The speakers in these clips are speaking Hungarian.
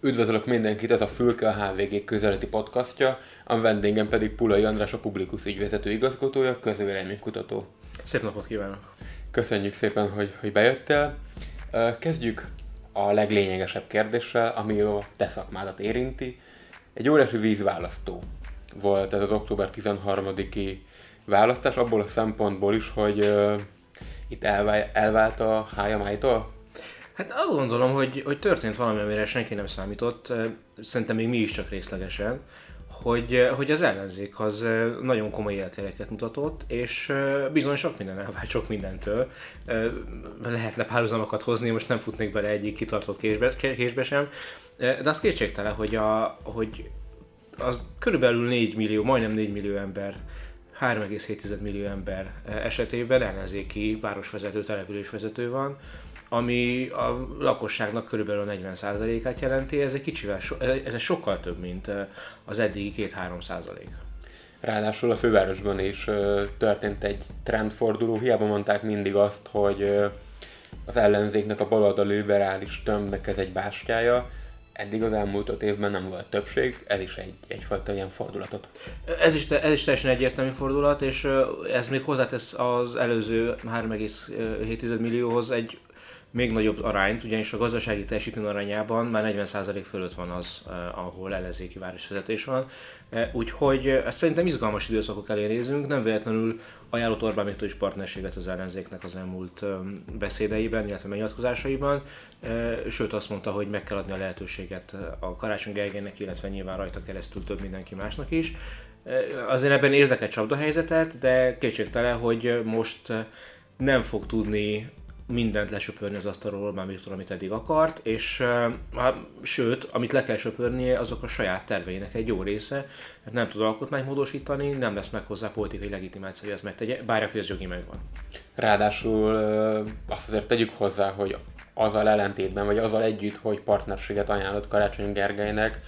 Üdvözlök mindenkit, ez a Fülke a HVG közeleti podcastja, a vendégem pedig Pulai András, a Publikus ügyvezető igazgatója, közvéleménykutató. Szép napot kívánok! Köszönjük szépen, hogy, hogy bejöttél. Kezdjük a leglényegesebb kérdéssel, ami a te szakmádat érinti. Egy óriási vízválasztó volt ez az október 13-i választás, abból a szempontból is, hogy uh, itt elvált a HMI-tól? Hát azt gondolom, hogy, hogy történt valami, amire senki nem számított, szerintem még mi is csak részlegesen, hogy, hogy az ellenzék az nagyon komoly életjeleket mutatott, és bizony sok minden elvált sok mindentől. Lehetne párhuzamokat hozni, most nem futnék bele egyik kitartott késbe, késbe sem, de az kétségtelen, hogy, a, hogy az körülbelül 4 millió, majdnem 4 millió ember 3,7 millió ember esetében ellenzéki városvezető, településvezető van, ami a lakosságnak körülbelül a 40%-át jelenti, ez egy kicsivel, ez egy sokkal több, mint az eddigi 2-3 százalék. Ráadásul a fővárosban is történt egy trendforduló, hiába mondták mindig azt, hogy az ellenzéknek a baloldali liberális tömbnek ez egy bástyája, eddig az elmúlt öt évben nem volt többség, ez is egy, egyfajta ilyen fordulatot. Ez is, ez is teljesen egyértelmű fordulat, és ez még hozzátesz az előző 3,7 millióhoz egy még nagyobb arányt, ugyanis a gazdasági teljesítmény arányában már 40% fölött van az, eh, ahol ellenzéki városvezetés van. Eh, úgyhogy eh, ezt szerintem izgalmas időszakok elé nézünk, nem véletlenül ajánlott Orbán Viktor is partnerséget az ellenzéknek az elmúlt beszédeiben, illetve megnyilatkozásaiban, sőt azt mondta, hogy meg kell adni a lehetőséget a Karácsony Gergelynek, illetve nyilván rajta keresztül több mindenki másnak is. Azért ebben érzek egy csapdahelyzetet, de kétségtelen, hogy most nem fog tudni mindent lesöpörni az asztalról Orbán Viktor, amit eddig akart, és uh, sőt, amit le kell söpörnie, azok a saját terveinek egy jó része, mert nem tud alkotmányt módosítani, nem lesz meg hozzá politikai legitimáció, ezt megtegye, bár ez jogi megvan. Ráadásul uh, azt azért tegyük hozzá, hogy azzal ellentétben, vagy azzal együtt, hogy partnerséget ajánlott Karácsony Gergelynek,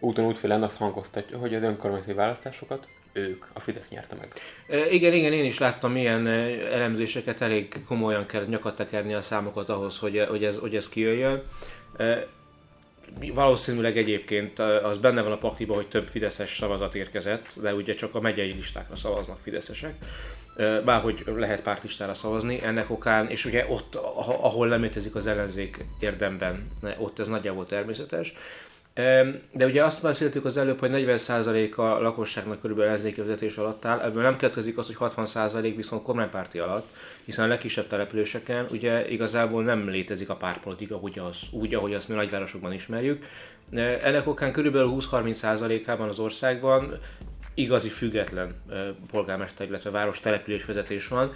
úton útfélen azt hangoztatja, hogy az önkormányzati választásokat ők, a Fidesz nyerte meg. Igen, igen, én is láttam ilyen elemzéseket, elég komolyan kell nyakat tekerni a számokat ahhoz, hogy, hogy, ez, hogy ez kijöjjön. Valószínűleg egyébként az benne van a paktiban, hogy több fideszes szavazat érkezett, de ugye csak a megyei listákra szavaznak fideszesek. Bárhogy lehet pártlistára szavazni, ennek okán, és ugye ott, ahol nem létezik az ellenzék érdemben, ott ez nagyjából természetes. De ugye azt beszéltük az előbb, hogy 40% a lakosságnak körülbelül ellenzéki vezetés alatt áll, ebből nem következik az, hogy 60% viszont kormánypárti alatt, hiszen a legkisebb településeken ugye igazából nem létezik a pártpolitika úgy, az, úgy ahogy azt mi nagyvárosokban ismerjük. Ennek okán körülbelül 20-30%-ában az országban igazi független polgármester, illetve város településvezetés van.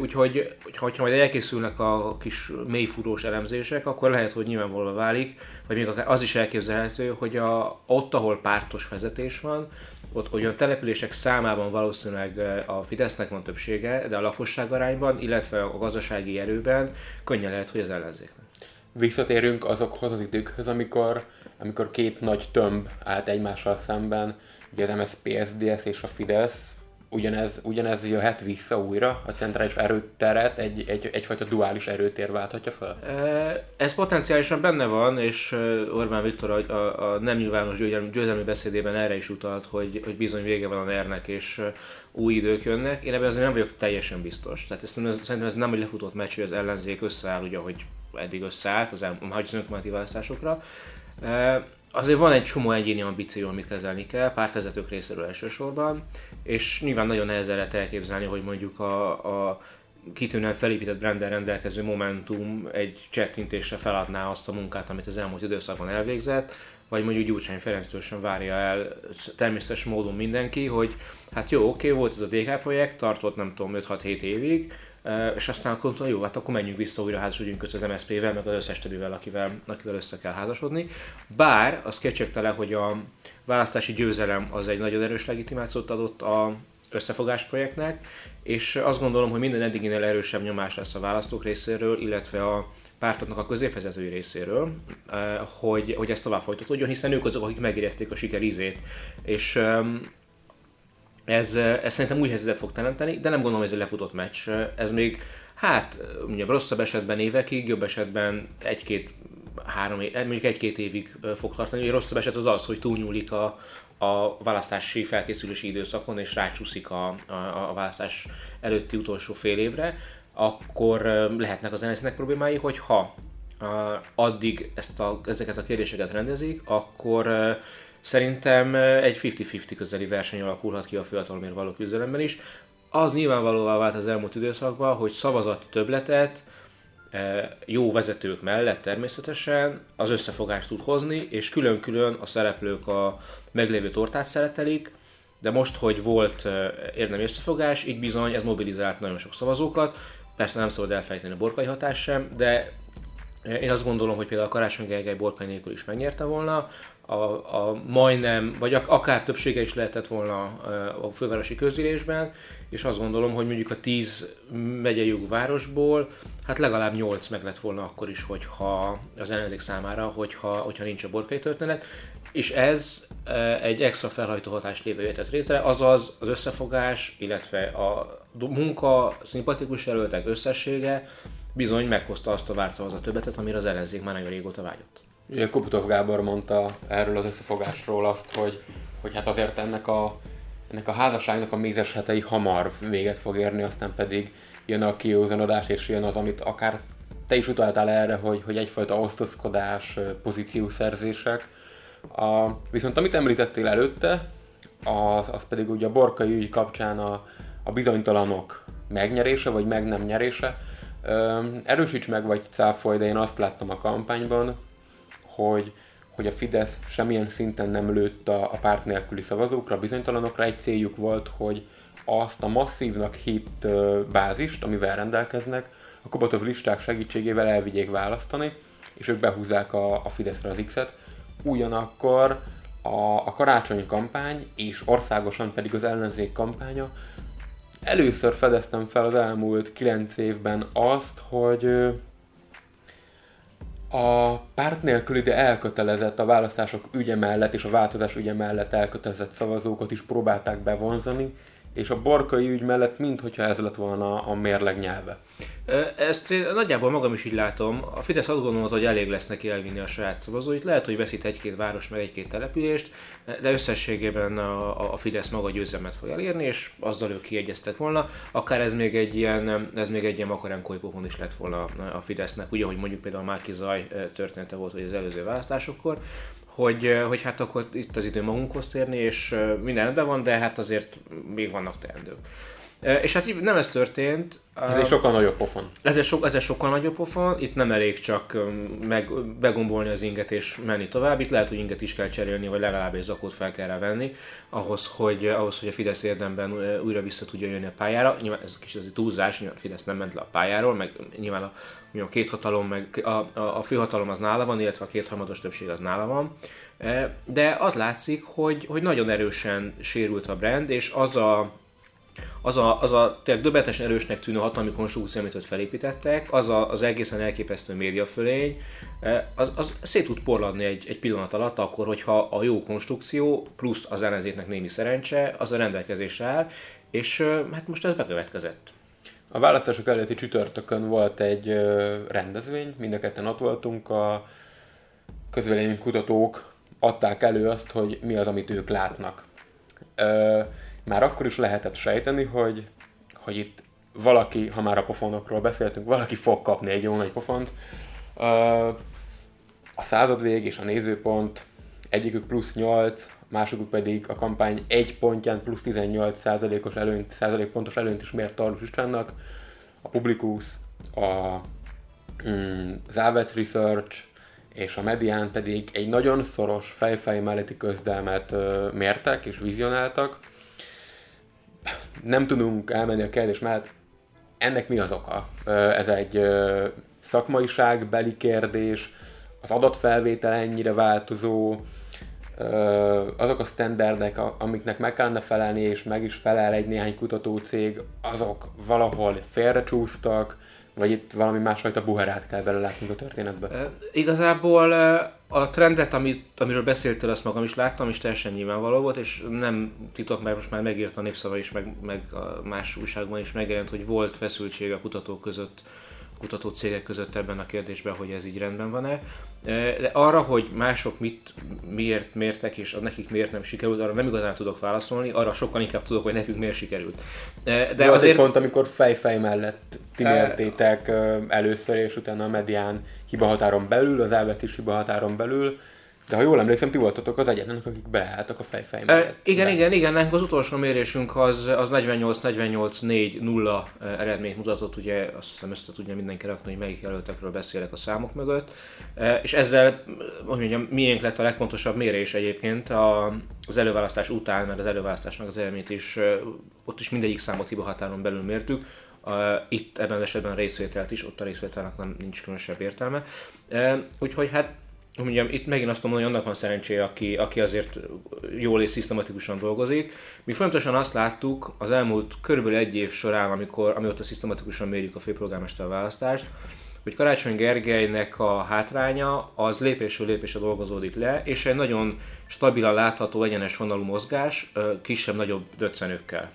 Úgyhogy, ha majd elkészülnek a kis mélyfúrós elemzések, akkor lehet, hogy nyilvánvalóan válik, vagy még akár az is elképzelhető, hogy a, ott, ahol pártos vezetés van, ott olyan települések számában valószínűleg a Fidesznek van többsége, de a lakosság arányban, illetve a gazdasági erőben könnyen lehet, hogy az ellenzéknek. Visszatérünk azokhoz az időkhöz, amikor, amikor két nagy tömb állt egymással szemben, ugye az MSZP, SZDSZ és a Fidesz, ugyanez, ugyanez jöhet vissza újra, a centrális erőteret egy, egy, egyfajta duális erőtér válthatja fel? Ez potenciálisan benne van, és Orbán Viktor a, a, a nem nyilvános győzelmi, győzelmi beszédében erre is utalt, hogy, hogy bizony vége van a ner és új idők jönnek. Én ebben azért nem vagyok teljesen biztos. Tehát ezt, szerintem ez nem egy lefutott meccs, hogy az ellenzék összeáll, ugye, ahogy eddig összeállt az, el, az önkormányzati választásokra azért van egy csomó egyéni ambíció, amit kezelni kell, pártvezetők részéről elsősorban, és nyilván nagyon nehezen lehet elképzelni, hogy mondjuk a, a kitűnően felépített brandel rendelkező Momentum egy csettintésre feladná azt a munkát, amit az elmúlt időszakban elvégzett, vagy mondjuk Gyurcsány Ferenctől sem várja el természetes módon mindenki, hogy hát jó, oké, volt ez a DK projekt, tartott nem tudom 5-6-7 évig, és aztán akkor jó, hát akkor menjünk vissza újra házasodjunk össze az MSZP-vel, meg az összes többivel, akivel, akivel össze kell házasodni. Bár az kétségtelen, hogy a választási győzelem az egy nagyon erős legitimációt adott a összefogás projektnek, és azt gondolom, hogy minden eddiginél erősebb nyomás lesz a választók részéről, illetve a pártoknak a középvezetői részéről, hogy, hogy ezt tovább folytatódjon, hiszen ők azok, akik megérezték a siker ízét. És ez, ez szerintem új helyzetet fog teremteni, de nem gondolom, hogy ez egy lefutott meccs. Ez még, hát, ugye rosszabb esetben évekig, jobb esetben egy-két három mondjuk egy-két évig fog tartani. A rosszabb eset az az, hogy túlnyúlik a, a választási felkészülési időszakon, és rácsúszik a, a, a választás előtti utolsó fél évre, akkor lehetnek az nsz problémái, hogy ha addig ezt a, ezeket a kérdéseket rendezik, akkor szerintem egy 50-50 közeli verseny alakulhat ki a főhatalomért való küzdelemben is. Az nyilvánvalóvá vált az elmúlt időszakban, hogy szavazat többletet jó vezetők mellett természetesen az összefogást tud hozni, és külön-külön a szereplők a meglévő tortát szeretelik, de most, hogy volt érdemi összefogás, így bizony ez mobilizált nagyon sok szavazókat, persze nem szabad elfelejteni a borkai hatás sem, de én azt gondolom, hogy például a Karácsony Gergely Borkai nélkül is megnyerte volna, a, a majdnem, vagy akár többsége is lehetett volna a fővárosi közgyűlésben, és azt gondolom, hogy mondjuk a 10 megyei városból, hát legalább 8 meg lett volna akkor is, hogyha az ellenzék számára, hogyha, hogyha nincs a borkai történet, és ez egy extra felhajtó hatást lévő jöhetett létre, azaz az összefogás, illetve a munka, szimpatikus jelöltek összessége bizony meghozta azt a várt szavazat többetet, amire az ellenzék már nagyon régóta vágyott. Ugye Koputov Gábor mondta erről az összefogásról azt, hogy, hogy hát azért ennek a, ennek a házasságnak a mézes hetei hamar véget fog érni, aztán pedig jön a kiózanodás, és jön az, amit akár te is utaltál erre, hogy, hogy egyfajta osztozkodás, pozíciószerzések. A, viszont amit említettél előtte, az, az pedig ugye a borkai ügy kapcsán a, a bizonytalanok megnyerése, vagy meg nem nyerése. Erősíts meg, vagy cáfolj, de én azt láttam a kampányban, hogy, hogy a Fidesz semmilyen szinten nem lőtt a, a párt nélküli szavazókra, bizonytalanokra. Egy céljuk volt, hogy azt a masszívnak hit bázist, amivel rendelkeznek, a Kobatov listák segítségével elvigyék választani, és ők behúzzák a, a Fideszre az X-et. Ugyanakkor a, a karácsony kampány, és országosan pedig az ellenzék kampánya először fedeztem fel az elmúlt 9 évben azt, hogy a párt nélküli, de elkötelezett a választások ügye mellett és a változás ügye mellett elkötelezett szavazókat is próbálták bevonzani, és a borkai ügy mellett minthogyha ez lett volna a mérleg nyelve. Ezt én nagyjából magam is így látom. A Fidesz azt gondolom, hogy elég lesz neki elvinni a saját szavazóit. Lehet, hogy veszít egy-két város, meg egy-két települést, de összességében a, a Fidesz maga győzelmet fog elérni, és azzal ő kiegyeztet volna. Akár ez még egy ilyen, ez még egy ilyen makarenkói pofon is lett volna a Fidesznek, ugye, hogy mondjuk például Márki Zaj története volt, hogy az előző választásokkor hogy, hogy hát akkor itt az idő magunkhoz térni, és minden rendben van, de hát azért még vannak teendők. És hát nem ez történt. Ez egy sokkal nagyobb pofon. Ez egy, so, ez egy sokkal nagyobb pofon. Itt nem elég csak meg, begombolni az inget és menni tovább. Itt lehet, hogy inget is kell cserélni, vagy legalább egy zakót fel kell rá venni, ahhoz, hogy, ahhoz, hogy a Fidesz érdemben újra vissza tudja jönni a pályára. Nyilván ez kis az egy túlzás, nyilván a Fidesz nem ment le a pályáról, meg nyilván a, a két hatalom, meg a, a, a főhatalom az nála van, illetve a kétharmados többség az nála van. De az látszik, hogy, hogy nagyon erősen sérült a brand, és az a az a, az a tényleg döbbenetesen erősnek tűnő hatalmi konstrukció, amit ott felépítettek, az a, az egészen elképesztő médiafölény, eh, az, az szét tud porladni egy, egy pillanat alatt, akkor, hogyha a jó konstrukció plusz az ellenzéknek némi szerencse, az a rendelkezésre áll, és eh, hát most ez bekövetkezett. A választások előtti csütörtökön volt egy rendezvény, mind a ketten ott voltunk, a közvéleménykutatók adták elő azt, hogy mi az, amit ők látnak már akkor is lehetett sejteni, hogy, hogy itt valaki, ha már a pofonokról beszéltünk, valaki fog kapni egy jó nagy pofont. A század vég és a nézőpont, egyikük plusz 8, másokuk pedig a kampány egy pontján plusz 18 százalékos előnyt, százalékpontos előnyt is mért Tarlus Istvánnak. A Publikus, a mm, Závec Research és a Medián pedig egy nagyon szoros fejfej melletti közdelmet mértek és vizionáltak nem tudunk elmenni a kérdés mellett, ennek mi az oka? Ez egy szakmaiságbeli kérdés, az adatfelvétel ennyire változó, azok a standardek, amiknek meg kellene felelni, és meg is felel egy néhány kutatócég, azok valahol félrecsúsztak, vagy itt valami másfajta buherát kell belelátnunk a történetbe? Igazából a trendet, amit, amiről beszéltél, azt magam is láttam, és teljesen nyilvánvaló volt, és nem titok, mert most már megírt a Népszava is, meg, meg a más újságban is megjelent, hogy volt feszültség a kutatók között kutató cégek között ebben a kérdésben, hogy ez így rendben van-e. De arra, hogy mások mit, miért mértek, és nekik miért nem sikerült, arra nem igazán tudok válaszolni, arra sokkal inkább tudok, hogy nekünk miért sikerült. De, De azért... pont, amikor fej-fej mellett ti mértétek először, és utána a medián hibahatáron belül, az elvetés hibahatáron belül, de ha jól emlékszem, ti voltatok az egyetlenek, akik beálltak a fejfej mellett. E, igen, be. igen, igen, nekünk az utolsó mérésünk az, az 48-48-4-0 eredményt mutatott, ugye azt hiszem össze tudja mindenki rakni, hogy melyik jelöltekről beszélek a számok mögött. E, és ezzel, hogy mondjam, miénk lett a legfontosabb mérés egyébként a, az előválasztás után, mert az előválasztásnak az eredményt is, ott is mindegyik számot hiba határon belül mértük, itt ebben az esetben a részvételt is, ott a részvételnek nem nincs különösebb értelme. Úgyhogy hát mondjam, itt megint azt mondom, hogy annak van szerencséje, aki, aki azért jól és szisztematikusan dolgozik. Mi fontosan azt láttuk az elmúlt körülbelül egy év során, amikor, amióta szisztematikusan mérjük a főpolgármester választást, hogy Karácsony Gergelynek a hátránya az lépésről lépésre dolgozódik le, és egy nagyon stabilan látható egyenes vonalú mozgás kisebb-nagyobb döccenőkkel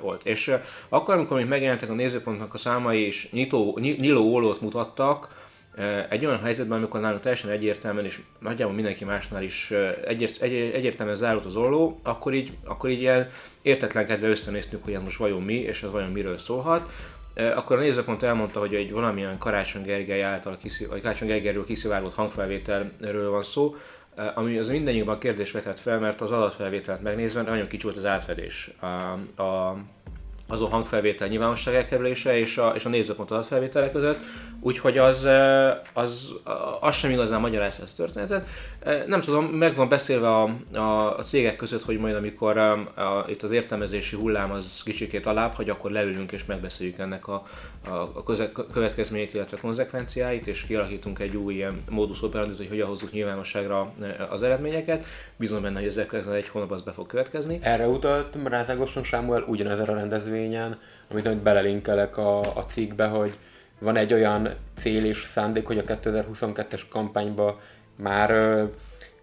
volt. És akkor, amikor még megjelentek a nézőpontnak a számai, és nyitó, nyiló ólót mutattak, egy olyan helyzetben, amikor nálunk teljesen egyértelműen, és nagyjából mindenki másnál is egyért, egy, egyértelműen zárult az olló, akkor így, akkor így ilyen értetlenkedve összenéztünk, hogy ez most vajon mi, és ez vajon miről szólhat. Akkor a nézőpont elmondta, hogy egy valamilyen Karácsony Gergely által kiszi, Karácsony Gergelyről kiszivárgott hangfelvételről van szó, ami az mindennyiunkban kérdés vetett fel, mert az adatfelvételt megnézve nagyon kicsi volt az átfedés. A, a azon hangfelvétel nyilvánosság elkerülése és a, és a nézőpont adatfelvételek között, úgyhogy az, az, az sem igazán magyarázza ezt a történetet. Nem tudom, meg van beszélve a, a, a cégek között, hogy majd amikor a, a, itt az értelmezési hullám az kicsikét alább, hogy akkor leülünk és megbeszéljük ennek a, a, a köze, következményét, illetve konzekvenciáit, és kialakítunk egy új ilyen módus operandi, hogy hogyan hozzuk nyilvánosságra az eredményeket. Bízom benne, hogy ezek egy hónap az be fog következni. Erre utalt Rázágoson Sámuel ugyanezen a rendezvényen, amit majd belelinkelek a, a cikkbe, hogy van egy olyan cél és szándék, hogy a 2022-es kampányba már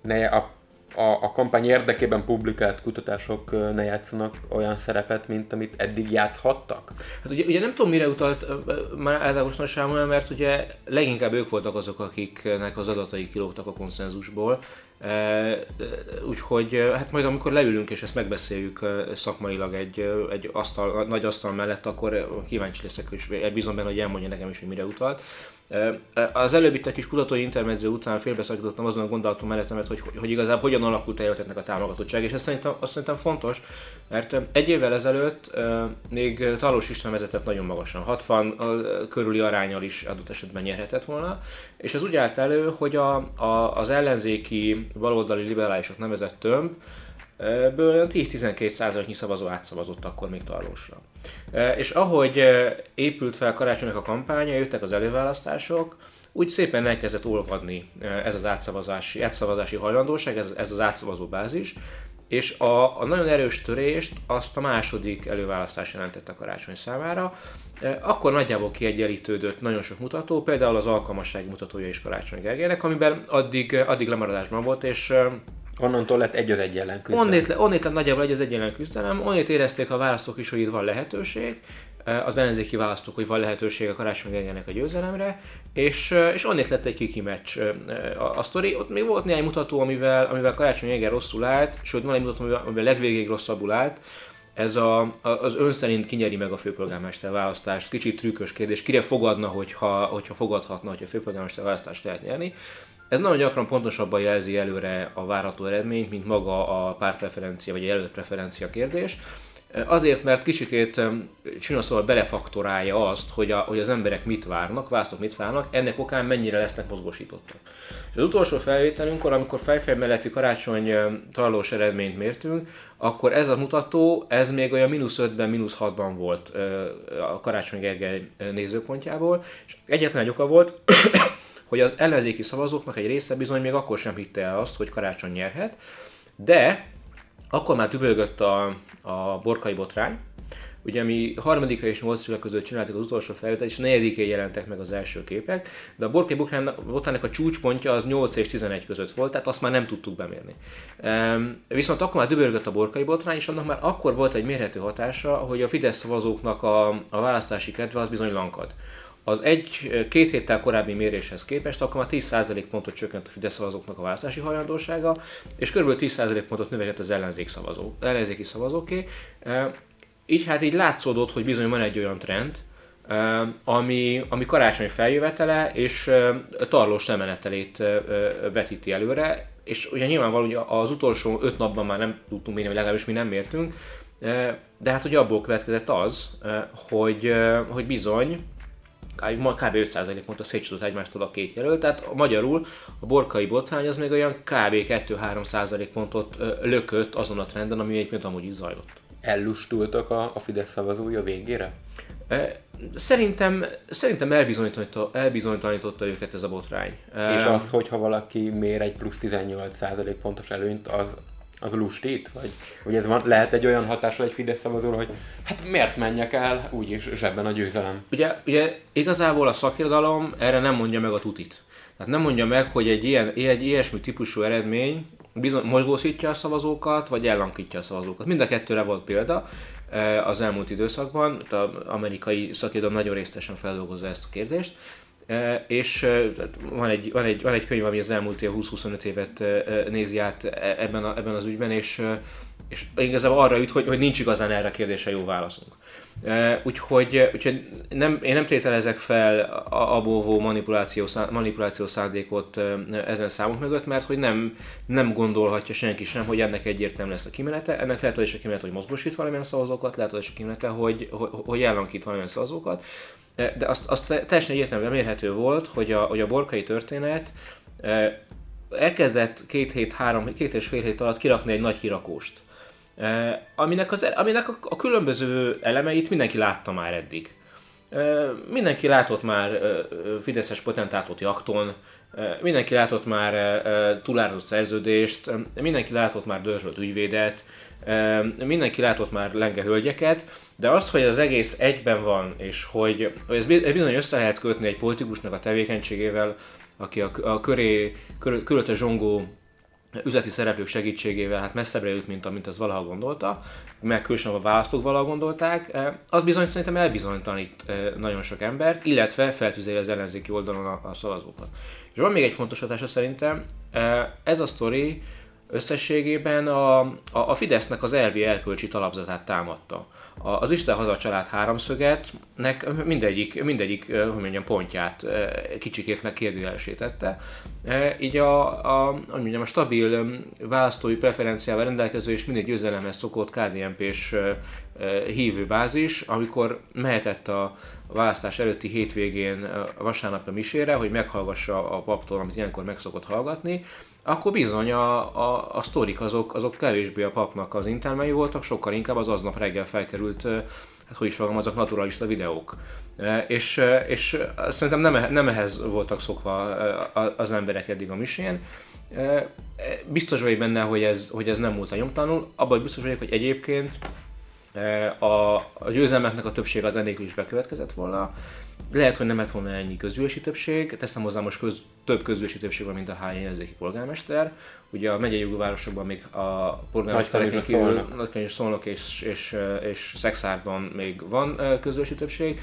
ne a, a, a kampány érdekében publikált kutatások ne játszanak olyan szerepet, mint amit eddig játszhattak? Hát ugye, ugye nem tudom, mire utalt már Ázágosnak Sámuel, mert ugye leginkább ők voltak azok, akiknek az adatai kilógtak a konszenzusból, Úgyhogy hát majd amikor leülünk és ezt megbeszéljük szakmailag egy, egy asztal, nagy asztal mellett, akkor kíváncsi leszek, és bízom benne, hogy elmondja nekem is, hogy mire utalt. Az előbb itt egy kis kutatói intermezzió után félbeszakítottam azon a gondolatom mellettemet, hogy, hogy igazából hogyan alakult a a támogatottság, és ez szerintem, azt szerintem fontos, mert egy évvel ezelőtt még Talós István vezetett nagyon magasan, 60 körüli arányal is adott esetben nyerhetett volna, és ez úgy állt elő, hogy a, a, az ellenzéki baloldali liberálisok nevezett tömb, Ből 10-12 százaléknyi szavazó átszavazott akkor még Tarlósra. És ahogy épült fel karácsonynak a kampánya, jöttek az előválasztások, úgy szépen elkezdett olvadni ez az átszavazási, átszavazási hajlandóság, ez, ez az átszavazó bázis, és a, a nagyon erős törést azt a második előválasztás jelentette a karácsony számára. Akkor nagyjából kiegyenlítődött nagyon sok mutató, például az alkalmassági mutatója is Karácsony Gergelynek, amiben addig, addig lemaradásban volt, és Onnantól lett egy az egy ellen küzdelem. Onnét, onnét lett nagyjából egy az egy ellen küzdelem, onnét érezték a választók is, hogy itt van lehetőség, az ellenzéki választók, hogy van lehetőség a Karácsony Gergelynek a győzelemre, és, és onnét lett egy kiki meccs a, a sztori. Ott még volt néhány mutató, amivel, amivel Karácsony Gergely rosszul állt, sőt van egy mutató, amivel, amivel legvégéig rosszabbul állt, ez a, az ön szerint kinyeri meg a főpolgármester választást. Kicsit trükkös kérdés, kire fogadna, hogyha, hogyha fogadhatna, hogy a főpolgármester választást lehet nyerni. Ez nagyon gyakran pontosabban jelzi előre a várható eredményt, mint maga a pártpreferencia vagy a jelölt preferencia kérdés. Azért, mert kicsikét csina szóval belefaktorálja azt, hogy, a, hogy az emberek mit várnak, választók mit várnak, ennek okán mennyire lesznek mozgósítottak. És az utolsó felvételünkkor, amikor fejfej melletti karácsony találós eredményt mértünk, akkor ez a mutató, ez még olyan mínusz 5-ben, mínusz 6-ban volt a Karácsony Gergely nézőpontjából, és egyetlen egy oka volt, hogy az ellenzéki szavazóknak egy része bizony még akkor sem hitte el azt, hogy karácsony nyerhet, de akkor már tübölgött a, a borkai botrány, Ugye mi harmadika és nyolcadika között csináltuk az utolsó felvételt, és negyedikén jelentek meg az első képek, de a Borkai Botrának a csúcspontja az 8 és 11 között volt, tehát azt már nem tudtuk bemérni. Ehm, viszont akkor már dübörgött a Borkai Botrány, és annak már akkor volt egy mérhető hatása, hogy a Fidesz szavazóknak a, a választási kedve az bizony lankad az egy-két héttel korábbi méréshez képest akkor már 10% pontot csökkent a Fidesz szavazóknak a választási hajlandósága, és kb. 10% pontot növekedett az ellenzék szavazó, ellenzéki szavazóké. Így hát így látszódott, hogy bizony van egy olyan trend, ami, ami karácsony feljövetele és tarlós lemenetelét vetíti előre, és ugye nyilvánvaló, hogy az utolsó öt napban már nem tudtunk mérni, vagy legalábbis mi nem mértünk, de hát ugye abból következett az, hogy, hogy bizony kb. 5% pont a szétcsúszott egymástól a két jelölt, tehát magyarul a borkai botrány az még olyan kb. 2-3% pontot lökött azon a trenden, ami egyébként amúgy is zajlott. Ellustultak a, a Fidesz szavazói a végére? Szerintem, szerintem elbizonyította, elbizonyította őket ez a botrány. És az, hogyha valaki mér egy plusz 18% pontos előnyt, az, az lustít? Vagy, vagy ez van, lehet egy olyan hatása egy Fidesz szavazóra, hogy hát miért menjek el, úgyis zsebben a győzelem? Ugye, ugye igazából a szakirodalom erre nem mondja meg a tutit. Tehát nem mondja meg, hogy egy, ilyen, egy ilyesmi típusú eredmény bizony, mozgósítja a szavazókat, vagy ellankítja a szavazókat. Mind a kettőre volt példa az elmúlt időszakban. Az amerikai szakirodalom nagyon részletesen feldolgozza ezt a kérdést. És van egy, van, egy, van egy könyv, ami az elmúlt 20-25 évet nézi át e, ebben, a, ebben az ügyben, és, és igazából arra jut, hogy, hogy nincs igazán erre a kérdésre jó válaszunk. Úgyhogy, úgyhogy nem, én nem tételezek fel abóvó manipuláció, manipuláció szándékot ezen számok mögött, mert hogy nem, nem gondolhatja senki sem, hogy ennek egyértelmű lesz a kimenete. Ennek lehet, hogy is a kimenete, hogy mozgósít valamilyen szavazókat, lehet, hogy is a kimenete, hogy, hogy, hogy ellankít valamilyen szavazókat. De azt, azt teljesen egyértelműen mérhető volt, hogy a, hogy a borkai történet elkezdett két hét, három, két és fél hét alatt kirakni egy nagy kirakóst aminek, az, aminek a, a különböző elemeit mindenki látta már eddig. Mindenki látott már Fideszes potentátot jakton, mindenki látott már túlárazott szerződést, mindenki látott már dörzsölt ügyvédet, mindenki látott már lenge hölgyeket, de az, hogy az egész egyben van, és hogy, hogy ez bizony össze lehet kötni egy politikusnak a tevékenységével, aki a, a köré, kör, körülötte zsongó üzleti szereplők segítségével hát messzebbre jut, mint amint az valaha gondolta, meg különösen a választók valaha gondolták, az bizony szerintem elbizonytalanít nagyon sok embert, illetve feltüzeli az ellenzéki oldalon a, a szavazókat. És van még egy fontos hatása szerintem, ez a sztori összességében a, a, a Fidesznek az elvi erkölcsi talapzatát támadta az Isten haza család háromszöget, nek mindegyik, mindegyik hogy mondjam, pontját kicsikét megkérdőjelesítette. Így a, a, hogy mondjam, a stabil választói preferenciával rendelkező és mindig győzelemhez szokott KDNP-s hívő bázis, amikor mehetett a választás előtti hétvégén vasárnap a misére, hogy meghallgassa a paptól, amit ilyenkor meg szokott hallgatni, akkor bizony a, a, a sztorik azok, azok kevésbé a papnak az intelmei voltak, sokkal inkább az aznap reggel felkerült, hát hogy is fogom, azok naturalista videók. És, és szerintem nem, nem ehhez voltak szokva az emberek eddig a misén. Biztos vagyok benne, hogy ez, hogy ez nem múlt a nyomtalanul. Abban biztos vagyok, hogy egyébként a, a győzelmeknek a többsége az ennél is bekövetkezett volna. Lehet, hogy nem lett volna ennyi közülési többség, teszem hozzá most köz, több közülési többség van, mint a hány ellenzéki polgármester. Ugye a megyei jogvárosokban még a polgármesterek kívül Nagykanyi Szolnok és, és, és Szexárdban még van közülési többség,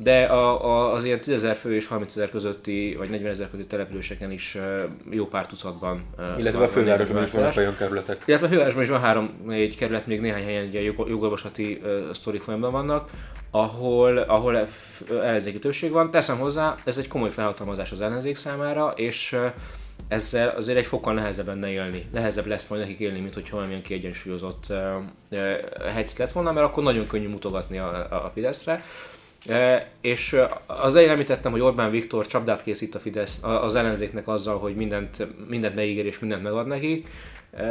de a, a, az ilyen 10 ezer fő és 30 ezer közötti, vagy 40 ezer közötti településeken is jó pár tucatban. Illetve a fővárosban is vannak olyan kerületek. Illetve a fővárosban is van három-négy kerület, még néhány helyen ugye jogolvasati uh, sztorik folyamban vannak, ahol, ahol ellenzéki többség van. Teszem hozzá, ez egy komoly felhatalmazás az ellenzék számára, és ezzel azért egy fokkal nehezebb lenne élni. Nehezebb lesz majd nekik élni, mint hogyha valamilyen kiegyensúlyozott uh, helyzet lett volna, mert akkor nagyon könnyű mutogatni a, a Fideszre. És az elején említettem, hogy Orbán Viktor csapdát készít a Fidesz az ellenzéknek azzal, hogy mindent, mindent megígér és mindent megad nekik. E,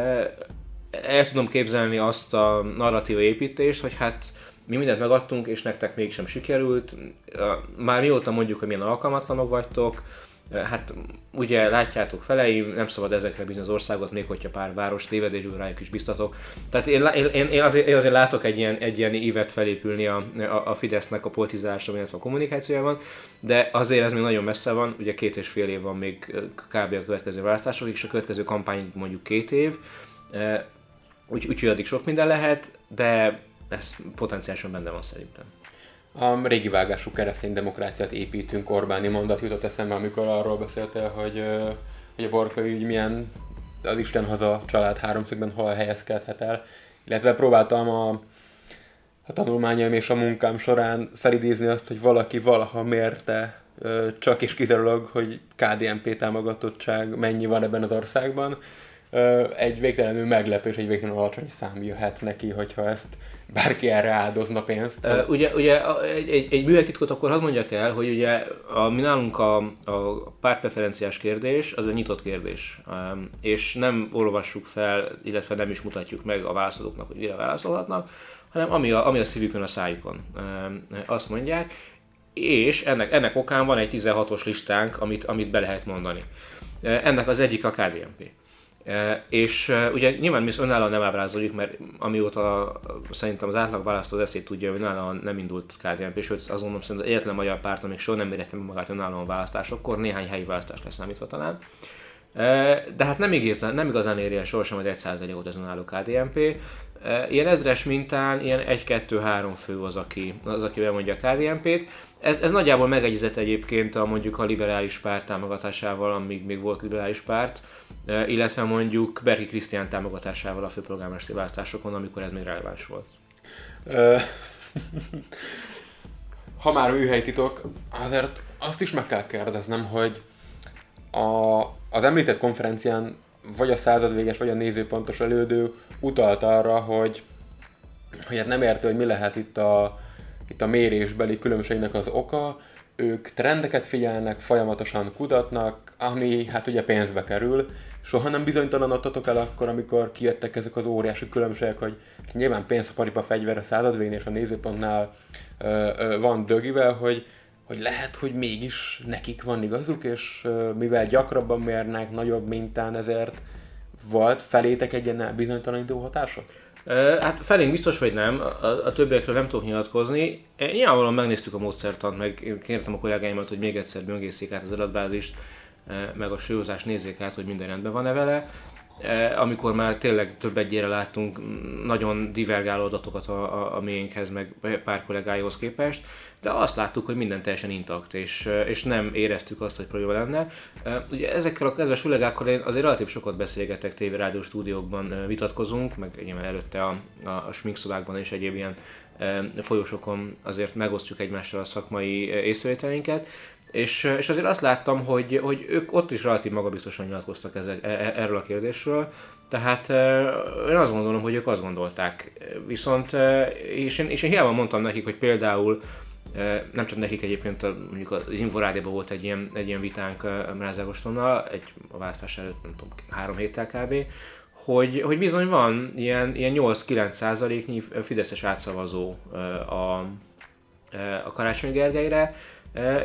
el tudom képzelni azt a narratíva építést, hogy hát mi mindent megadtunk, és nektek mégsem sikerült. Már mióta mondjuk, hogy milyen alkalmatlanok vagytok, Hát ugye látjátok feleim, nem szabad ezekre bízni az országot, még hogyha pár város tévedésből rájuk is biztatok. Tehát én, én, én, azért, én azért látok egy ilyen, egy ilyen évet felépülni a, a, a Fidesznek a politizálásra, illetve a kommunikációjában, de azért ez még nagyon messze van, ugye két és fél év van még kb. a következő választások, és a következő kampány mondjuk két év, úgyhogy úgy, addig sok minden lehet, de ez potenciálisan benne van szerintem. A régi vágású keresztény demokráciát építünk, Orbáni mondat jutott eszembe, amikor arról beszéltél, hogy, hogy a Borkai ügy milyen az Isten haza család háromszögben hol helyezkedhet el. Illetve próbáltam a, a tanulmányaim és a munkám során felidézni azt, hogy valaki valaha mérte csak és kizárólag, hogy KDNP támogatottság mennyi van ebben az országban. Egy végtelenül meglepő és egy végtelenül alacsony szám jöhet neki, hogyha ezt bárki erre áldozna pénzt. Uh, ugye, ugye egy, egy, egy műveltitkot akkor hadd mondjak el, hogy ugye a, mi nálunk a, a pártpreferenciás kérdés az egy nyitott kérdés, és nem olvassuk fel, illetve nem is mutatjuk meg a válaszolóknak, hogy mire válaszolhatnak, hanem ami a, ami a szívükön, a szájukon azt mondják, és ennek, ennek okán van egy 16-os listánk, amit, amit be lehet mondani. Ennek az egyik a KDNP. És ugye nyilván mi önállóan nem ábrázoljuk, mert amióta szerintem az átlag választó az eszét tudja, hogy önállóan nem indult KDNP, sőt azt gondolom szerintem egyetlen magyar párt, amik soha nem mérette magát önállóan választásokkor, néhány helyi választás leszámítva talán. De hát nem igazán, nem igazán éri el sohasem az 1%-ot az önálló KDNP. Ilyen ezres mintán, ilyen 1-2-3 fő az, aki, az, aki bemondja a KDNP-t. Ez, ez nagyjából megegyezett egyébként a mondjuk a liberális párt támogatásával, amíg még volt liberális párt illetve mondjuk Berki Krisztián támogatásával a főpolgármesteri választásokon, amikor ez még releváns volt. ha már műhelytitok, azért azt is meg kell kérdeznem, hogy a, az említett konferencián vagy a századvéges, vagy a nézőpontos elődő utalt arra, hogy, hogy hát nem értő, hogy mi lehet itt a, itt a mérésbeli különbségnek az oka, ők trendeket figyelnek, folyamatosan kutatnak, ami hát ugye pénzbe kerül, soha nem bizonytalanodtatok el akkor, amikor kijöttek ezek az óriási különbségek, hogy nyilván pénzparipa fegyver a századvén és a nézőpontnál ö, ö, van dögivel, hogy, hogy lehet, hogy mégis nekik van igazuk, és ö, mivel gyakrabban mérnek, nagyobb mintán, ezért volt felétek egy ilyen bizonytalanító hatása? Hát felénk biztos, hogy nem, a, a többiekről nem tudok nyilatkozni. Nyilvánvalóan megnéztük a módszertant, meg kértem a kollégáimat, hogy még egyszer böngészék át az adatbázist, meg a súlyozást nézzék át, hogy minden rendben van-e vele. Amikor már tényleg több egyére láttunk nagyon divergáló adatokat a, a, a miénkhez, meg pár kollégáihoz képest, de azt láttuk, hogy minden teljesen intakt, és, és nem éreztük azt, hogy probléma lenne. Ugye ezekkel a kedves kollégákkal én azért relatív sokat beszélgetek TV rádió stúdiókban vitatkozunk, meg egyébként előtte a, a, a és egyéb ilyen folyosokon azért megosztjuk egymással a szakmai észrevételeinket, és, és azért azt láttam, hogy, hogy ők ott is relatív magabiztosan nyilatkoztak ezek, e, e, erről a kérdésről, tehát én azt gondolom, hogy ők azt gondolták. Viszont, és én, és én hiába mondtam nekik, hogy például nem csak nekik egyébként, mondjuk az Inforádiában volt egy ilyen, egy ilyen vitánk Mráz egy a választás előtt, nem tudom, három héttel kb., hogy, hogy bizony van ilyen, ilyen 8-9 százaléknyi fideszes átszavazó a, a Karácsony Gergelyre,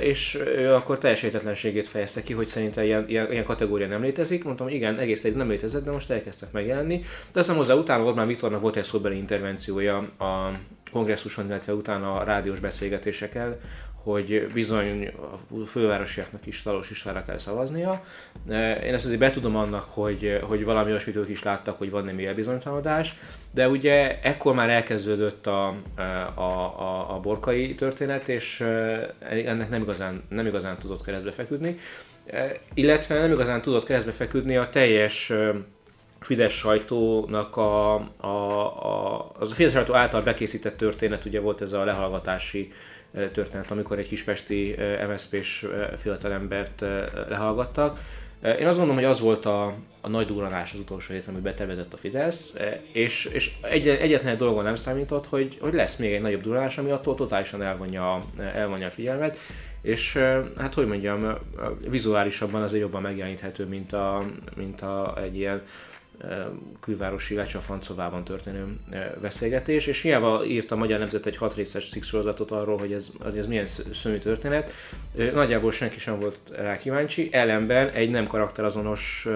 és ő akkor teljes értetlenségét fejezte ki, hogy szerintem ilyen, ilyen, ilyen kategória nem létezik. Mondtam, igen, egész egy nem létezett, de most elkezdtek megjelenni. De aztán hozzá utána Orbán Viktornak volt egy szóbeli intervenciója a kongresszuson, illetve utána a rádiós beszélgetéseken, hogy bizony a fővárosiaknak is Talos Istvánra kell szavaznia. Én ezt azért betudom annak, hogy, hogy valami olyasmit ők is láttak, hogy van némi elbizonytalanodás, de ugye ekkor már elkezdődött a, a, a, a borkai történet, és ennek nem igazán, nem igazán tudott keresztbe feküdni, illetve nem igazán tudott keresztbe feküdni a teljes Fidesz sajtónak a, a, a, az a Fidesz sajtó által bekészített történet, ugye volt ez a lehallgatási történet, amikor egy kispesti MSZP-s fiatalembert lehallgattak. Én azt gondolom, hogy az volt a, a nagy duranás az utolsó héten, amit betervezett a Fidesz, és, és egy, egyetlen egy dolgon nem számított, hogy, hogy lesz még egy nagyobb duranás, ami attól totálisan elvonja, elvonja a figyelmet, és hát hogy mondjam, vizuálisabban azért jobban megjeleníthető, mint, a, mint a, egy ilyen külvárosi Lecsafancovában történő beszélgetés, és hiába írt a Magyar Nemzet egy hat részes sorozatot arról, hogy ez, ez milyen szörnyű történet, nagyjából senki sem volt rá kíváncsi, ellenben egy nem karakterazonos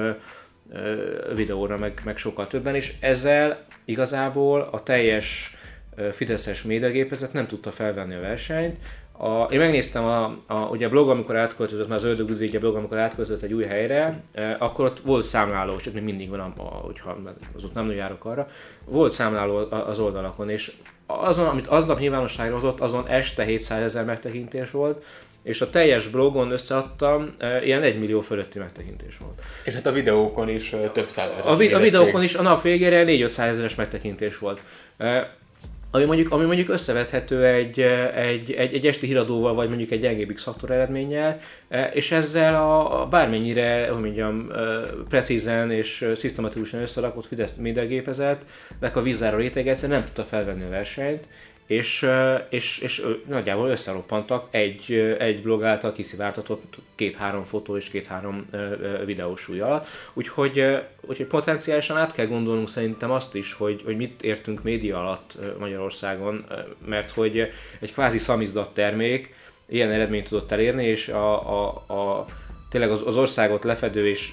videóra, meg, meg sokkal többen, és ezzel igazából a teljes Fideszes médiagépezet nem tudta felvenni a versenyt, a, én megnéztem a, a, ugye a blog, amikor átköltözött, már az Ördög Udvégye blog, amikor átköltözött egy új helyre, eh, akkor ott volt számláló, és még mindig van, a, a, hogyha az ott nem járok arra, volt számláló az oldalakon, és azon, amit aznap nyilvánosságra hozott, azon este 700 ezer megtekintés volt, és a teljes blogon összeadtam, e, ilyen egy millió fölötti megtekintés volt. És hát a videókon is e, több száz a, vi- a videókon is a nap végére 4-500 ezeres megtekintés volt. E, ami mondjuk, ami mondjuk összevethető egy, egy, egy, egy esti híradóval, vagy mondjuk egy gyengébb x eredménnyel, és ezzel a, a bármennyire, hogy mondjam, precízen és szisztematikusan összerakott Fidesz médiagépezetnek a vízára réteg egyszerűen nem tudta felvenni a versenyt, és, és, és nagyjából összeroppantak egy, egy blog által kiszivártatott két-három fotó és két-három videós súly alatt. Úgyhogy, úgyhogy potenciálisan át kell gondolnunk szerintem azt is, hogy, hogy mit értünk média alatt Magyarországon, mert hogy egy kvázi szamizdat termék ilyen eredményt tudott elérni, és a, a, a tényleg az, az országot lefedő és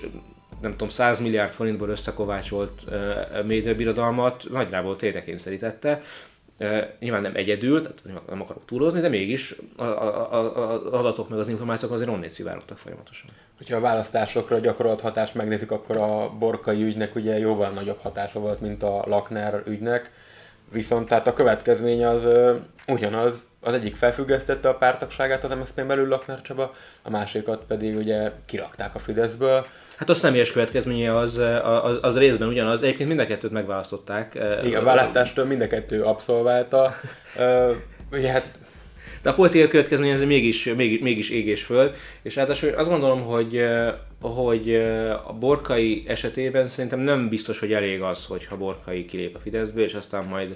nem tudom, 100 milliárd forintból összekovácsolt uh, médiabirodalmat nagyjából térdre kényszerítette nyilván nem egyedül, tehát nem akarok túlozni, de mégis az adatok meg az információk azért onnét szivárogtak folyamatosan. Hogyha a választásokra gyakorolt hatást megnézzük, akkor a borkai ügynek ugye jóval nagyobb hatása volt, mint a Lakner ügynek, viszont tehát a következmény az ugyanaz, az egyik felfüggesztette a pártagságát az MSZP belül Lakner Csaba, a másikat pedig ugye kirakták a Fideszből, Hát a személyes következménye az, az, az részben ugyanaz. Egyébként mind a kettőt megválasztották. Igen, a választástól mind a kettő abszolválta. Ugye hát de a politikai következmény ez mégis, mégis, mégis ég és föld, és ráadásul azt gondolom, hogy, hogy a Borkai esetében szerintem nem biztos, hogy elég az, hogyha Borkai kilép a Fideszből, és aztán majd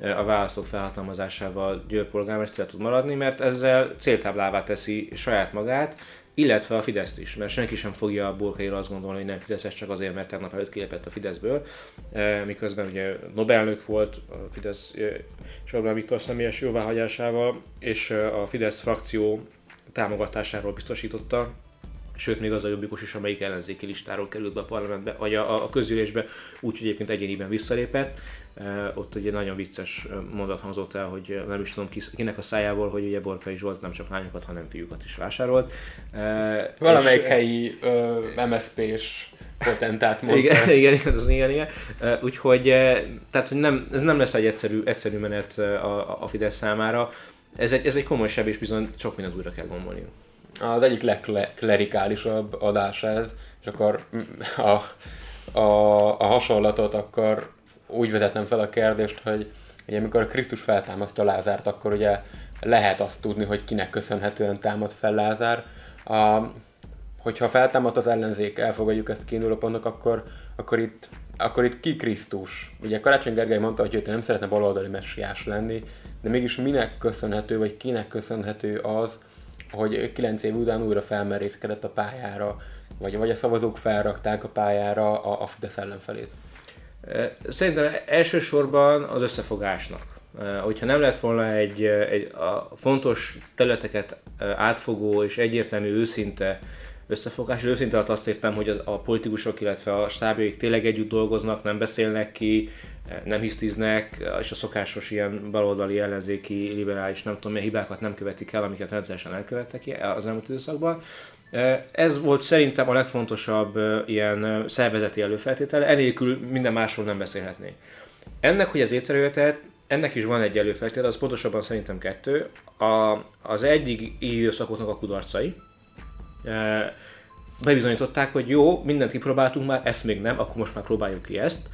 a választók felhatalmazásával Győr polgármester tud maradni, mert ezzel céltáblává teszi saját magát, illetve a Fideszt is, mert senki sem fogja a Burkaira azt gondolni, hogy nem Fideszes csak azért, mert tegnap előtt kilépett a Fideszből, e, miközben ugye Nobelnök volt a Fidesz e, és Orbán Viktor személyes jóváhagyásával, és e, a Fidesz frakció támogatásáról biztosította, sőt még az a jobbikos is, amelyik ellenzéki listáról került be a parlamentbe, vagy a, a közgyűlésbe, úgyhogy egyébként egyéniben visszalépett. Ott ugye nagyon vicces mondat hangzott el, hogy nem is tudom kinek a szájából, hogy ugye Borkai Zsolt nem csak lányokat, hanem fiúkat is vásárolt. Valamelyik és, helyi uh, MSZP-s potentát mondta. Igen, igen, az igen, igen. Úgyhogy tehát, hogy nem, ez nem lesz egy egyszerű, egyszerű menet a, a Fidesz számára. Ez egy, ez egy komoly seb, és bizony sok mindent újra kell gondolni. Az egyik legklerikálisabb adás ez, és akkor a, a, a hasonlatot akkor úgy vezetnem fel a kérdést, hogy ugye amikor Krisztus feltámasztja Lázárt, akkor ugye lehet azt tudni, hogy kinek köszönhetően támad fel Lázár. A, hogyha feltámad az ellenzék, elfogadjuk ezt kiinduló pontnak, akkor, akkor itt akkor itt ki Krisztus? Ugye Karácsony Gergely mondta, hogy ő nem szeretne baloldali messiás lenni, de mégis minek köszönhető, vagy kinek köszönhető az, hogy 9 év után újra felmerészkedett a pályára, vagy, vagy a szavazók felrakták a pályára a, a Fidesz ellenfelét? Szerintem elsősorban az összefogásnak. Hogyha nem lett volna egy, egy a fontos területeket átfogó és egyértelmű őszinte összefogás, és őszinte alatt azt értem, hogy az, a politikusok, illetve a stábjaik tényleg együtt dolgoznak, nem beszélnek ki, nem hisztiznek, és a szokásos ilyen baloldali ellenzéki, liberális, nem tudom milyen hibákat nem követik el, amiket rendszeresen elkövettek az elmúlt időszakban. Ez volt szerintem a legfontosabb ilyen szervezeti előfeltétele, enélkül minden másról nem beszélhetnénk. Ennek, hogy az étrejött, ennek is van egy előfeltétele, az pontosabban szerintem kettő. A, az egyik időszakoknak a kudarcai. Bebizonyították, hogy jó, mindent kipróbáltunk már, ezt még nem, akkor most már próbáljuk ki ezt.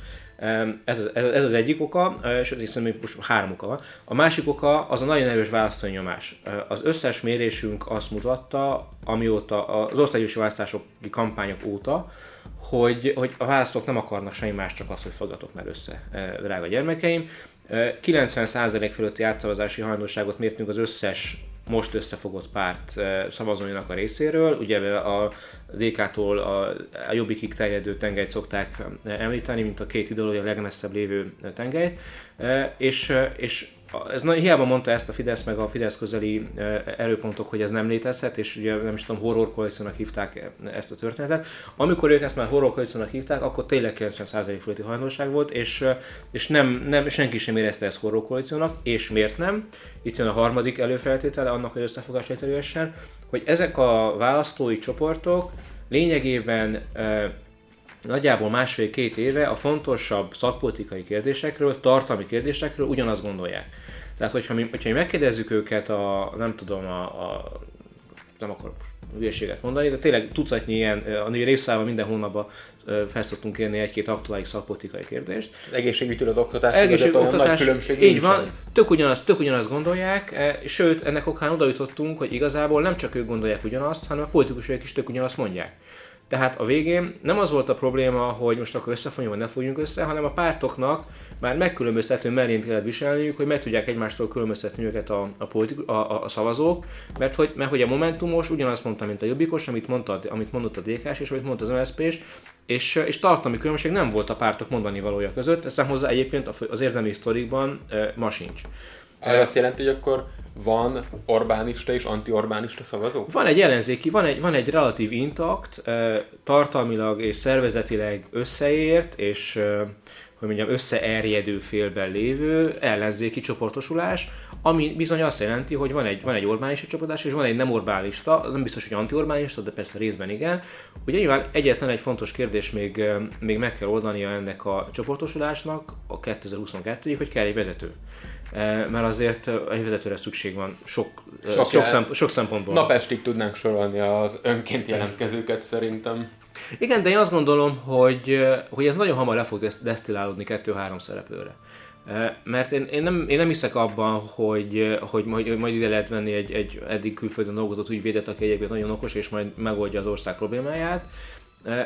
Ez, az egyik oka, és hiszem, hogy most három oka van. A másik oka az a nagyon erős választói nyomás. Az összes mérésünk azt mutatta, amióta az országgyűlési választások kampányok óta, hogy, hogy a választók nem akarnak semmi más, csak azt, hogy fogadok már össze, drága gyermekeim. 90% fölötti átszavazási hajlandóságot mértünk az összes most összefogott párt szavazóinak a részéről. Ugye a DK-tól a, a jobbikig terjedő tengelyt szokták említeni, mint a két ideológia legmesszebb lévő tengelyt, és, és ez hiába mondta ezt a Fidesz meg a Fidesz közeli erőpontok, hogy ez nem létezhet, és ugye nem is tudom, horror koalíciónak hívták ezt a történetet. Amikor ők ezt már horror koalíciónak hívták, akkor tényleg 90% fölötti hajlandóság volt, és, és nem, nem, senki sem érezte ezt horror koalíciónak, és miért nem? Itt jön a harmadik előfeltétele annak, hogy összefogás létrejöhessen, hogy ezek a választói csoportok lényegében nagyjából másfél-két éve a fontosabb szakpolitikai kérdésekről, tartalmi kérdésekről ugyanazt gondolják. Tehát, hogyha mi, hogyha mi megkérdezzük őket a, nem tudom, a, a nem akarok hülyeséget mondani, de tényleg tucatnyi ilyen, a részszámban minden hónapban fel szoktunk érni egy-két aktuális szakpolitikai kérdést. Az egészségügytől az oktatás, Egészség, oktatás nagy különbség így van, tök ugyanazt, tök ugyanazt gondolják, sőt, ennek okán oda jutottunk, hogy igazából nem csak ők gondolják ugyanazt, hanem a politikusok is tök ugyanazt mondják. Tehát a végén nem az volt a probléma, hogy most akkor összefonjunk, vagy ne fogjunk össze, hanem a pártoknak már megkülönböztető mellént kellett viselniük, hogy meg tudják egymástól különböztetni őket a, a, politikus, a, a, a szavazók, mert hogy, mert hogy a Momentumos ugyanazt mondta, mint a Jobbikos, amit, mondta, amit mondott a dk és amit mondta az MSZP és, és tartalmi különbség nem volt a pártok mondani valója között, ezt hozzá egyébként az érdemi sztorikban e, ma sincs. Ez azt jelenti, hogy akkor van Orbánista és anti-Orbánista szavazó? Van egy ellenzéki, van egy, van egy relatív intakt, tartalmilag és szervezetileg összeért, és hogy mondjam, összeerjedő félben lévő ellenzéki csoportosulás, ami bizony azt jelenti, hogy van egy, van egy Orbánista csoportás, és van egy nem Orbánista, nem biztos, hogy anti-Orbánista, de persze részben igen. Ugye nyilván egyetlen egy fontos kérdés még, még meg kell oldania ennek a csoportosulásnak a 2022-ig, hogy kell egy vezető. Eh, mert azért egy vezetőre szükség van sok, sok, sok, szem, sok szempontból. Napestig tudnánk sorolni az önként jelentkezőket szerintem. Igen, de én azt gondolom, hogy, hogy ez nagyon hamar le fog desztillálódni kettő-három szereplőre. Mert én, én, nem, én nem hiszek abban, hogy, hogy majd, hogy majd ide lehet venni egy, egy eddig külföldön dolgozott ügyvédet, aki egyébként nagyon okos, és majd megoldja az ország problémáját.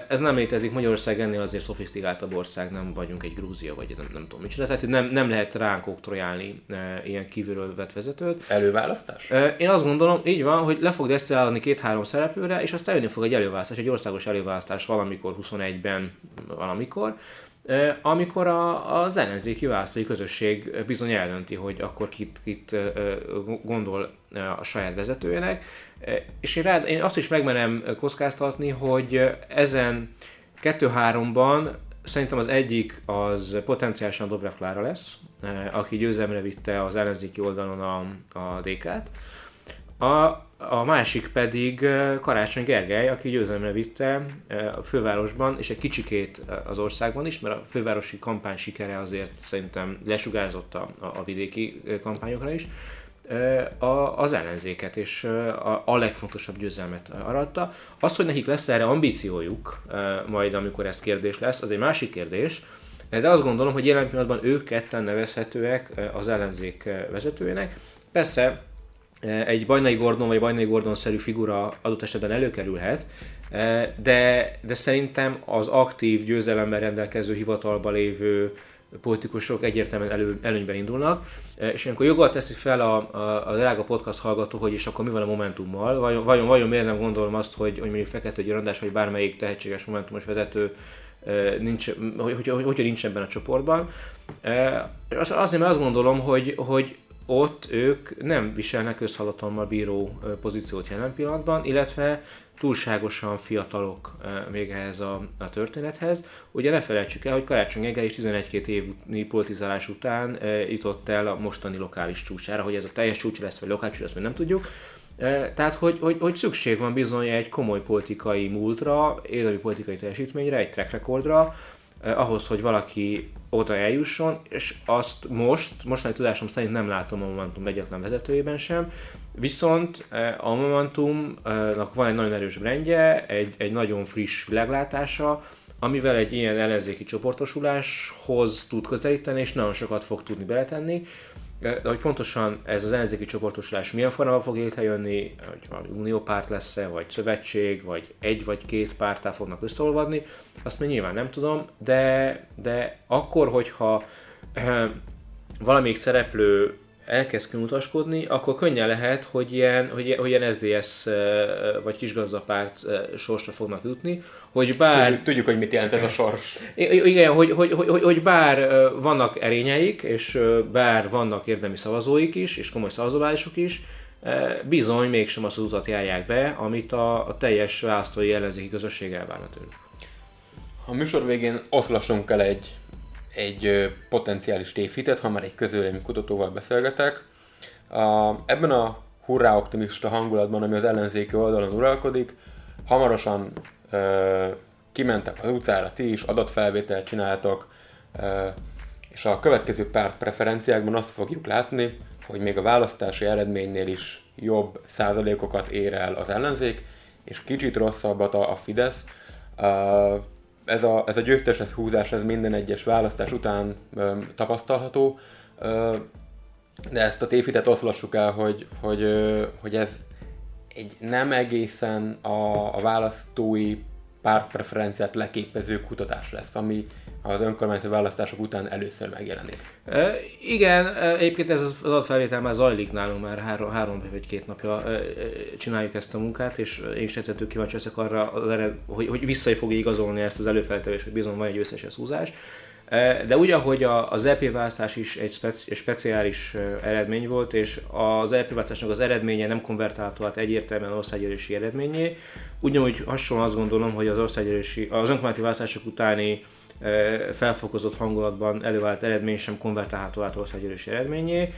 Ez nem létezik, Magyarország ennél azért szofisztikáltabb ország, nem vagyunk egy Grúzia, vagy nem, nem tudom micsoda, tehát nem, nem lehet ránk oktrojálni e, ilyen kívülről vett vezetőt. Előválasztás? E, én azt gondolom, így van, hogy le fog desztillálni két-három szereplőre, és aztán jönni fog egy előválasztás, egy országos előválasztás valamikor 21-ben, valamikor, amikor a, az ellenzéki választói közösség bizony eldönti, hogy akkor kit, kit gondol a saját vezetőjének, és én, rád, én azt is megmenem kockáztatni, hogy ezen 2-3-ban szerintem az egyik az potenciálisan Dobrev Klára lesz, aki győzemre vitte az ellenzéki oldalon a, a DK-t. A, a másik pedig Karácsony Gergely, aki győzelemre vitte a fővárosban, és egy kicsikét az országban is, mert a fővárosi kampány sikere azért szerintem lesugárzott a, a vidéki kampányokra is a, az ellenzéket, és a, a legfontosabb győzelmet aratta. Az, hogy nekik lesz erre ambíciójuk, majd amikor ez kérdés lesz, az egy másik kérdés, de azt gondolom, hogy jelen pillanatban ők ketten nevezhetőek az ellenzék vezetőjének. Persze egy Bajnai Gordon vagy Bajnai Gordon-szerű figura adott esetben előkerülhet, de, de szerintem az aktív győzelemmel rendelkező hivatalba lévő politikusok egyértelműen elő, előnyben indulnak, e, és amikor joggal teszi fel a, a, a drága podcast hallgató, hogy és akkor mi van a Momentummal, vajon, vajon, vajon miért nem gondolom azt, hogy, hogy mondjuk Fekete Györandás vagy bármelyik tehetséges Momentumos vezető e, nincs, hogy, hogy, hogy, hogy nincs ebben a csoportban. E, azért, mert azt gondolom, hogy, hogy ott ők nem viselnek közhatalommal bíró pozíciót jelen pillanatban, illetve túlságosan fiatalok még ehhez a, a történethez. Ugye ne felejtsük el, hogy Karácsony Gergely is 11-2 év politizálás után jutott el a mostani lokális csúcsára, hogy ez a teljes csúcs lesz, vagy lokális csúcs lesz, még nem tudjuk. Tehát, hogy, hogy, hogy szükség van bizony egy komoly politikai múltra, érdemi politikai teljesítményre, egy track recordra, ahhoz, hogy valaki oda eljusson, és azt most, mostani tudásom szerint nem látom a Momentum egyetlen vezetőjében sem, viszont eh, a Momentumnak van egy nagyon erős brandje, egy, egy nagyon friss világlátása, amivel egy ilyen ellenzéki csoportosuláshoz tud közelíteni, és nagyon sokat fog tudni beletenni. De hogy pontosan ez az ellenzéki csoportosulás milyen formában fog létrejönni, hogy valami uniópárt lesz-e, vagy szövetség, vagy egy vagy két pártá fognak összeolvadni, azt még nyilván nem tudom, de, de akkor, hogyha eh, valamelyik szereplő elkezd kimutaskodni, akkor könnyen lehet, hogy ilyen, hogy, hogy ilyen SDS vagy kisgazdapárt sorsra fognak jutni, hogy bár... Tudjuk, tudjuk, hogy mit jelent ez a sors. Igen, hogy, hogy, hogy, hogy bár vannak erényeik, és bár vannak érdemi szavazóik is, és komoly szavazóválások is, bizony mégsem azt az utat járják be, amit a, a teljes választói ellenzéki közösség elvárna tőlük. A műsor végén oszlassunk el egy egy potenciális tévhitet, ha már egy közvélemény kutatóval beszélgetek. A, ebben a hurrá optimista hangulatban, ami az ellenzéki oldalon uralkodik, hamarosan ö, kimentek az utcára, ti is adatfelvételt csináltok, ö, és a következő párt preferenciákban azt fogjuk látni, hogy még a választási eredménynél is jobb százalékokat ér el az ellenzék, és kicsit rosszabbat a, a Fidesz ez a, ez a győztes húzás ez minden egyes választás után ö, tapasztalható, ö, de ezt a tévhitet oszlassuk el, hogy, hogy, ö, hogy ez egy nem egészen a, a választói pártpreferenciát leképező kutatás lesz, ami az önkormányzati választások után először megjelenik. E, igen, egyébként ez az adatfelvétel már zajlik nálunk, már három, három vagy két napja e, csináljuk ezt a munkát, és én is tettető kíváncsi leszek arra, az ered, hogy, hogy vissza fogja igazolni ezt az előfeltevést, hogy bizony van egy összes húzás. De úgy, ahogy az EP választás is egy, speci- speciális eredmény volt, és az EP választásnak az eredménye nem konvertálható át egyértelműen országgyűlési eredményé, ugyanúgy hasonlóan azt gondolom, hogy az országgyűlési, az önkormányzati választások utáni felfokozott hangulatban előállt eredmény sem konvertálható át országgyűlési eredményé.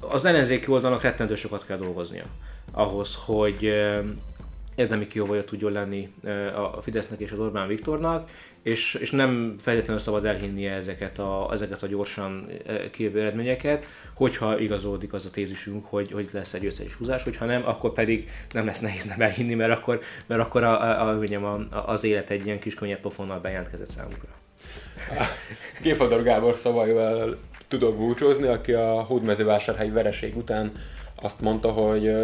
Az ellenzéki oldalnak rettentő sokat kell dolgoznia ahhoz, hogy érdemi kióvaja tudjon lenni a Fidesznek és az Orbán Viktornak, és, és nem feltétlenül szabad elhinnie ezeket a, ezeket a gyorsan kijövő eredményeket, hogyha igazolódik az a tézisünk, hogy, hogy lesz egy összes húzás, hogyha nem, akkor pedig nem lesz nehéz nem elhinni, mert akkor, mert akkor a, a, a, a, az élet egy ilyen kis könnyed pofonnal bejelentkezett számunkra. Kéfador Gábor szavaival tudok búcsúzni, aki a hódmezővásárhelyi vereség után azt mondta, hogy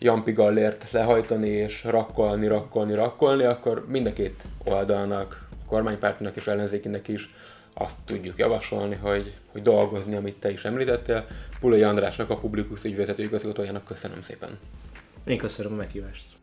Jampi Gallért lehajtani és rakkolni, rakkolni, rakkolni, akkor mind a két oldalnak, kormánypártinak és ellenzékinek is azt tudjuk javasolni, hogy, hogy dolgozni, amit te is említettél. Pulai Andrásnak, a Publikus ügyvezető igazgatójának köszönöm szépen. Én köszönöm a meghívást.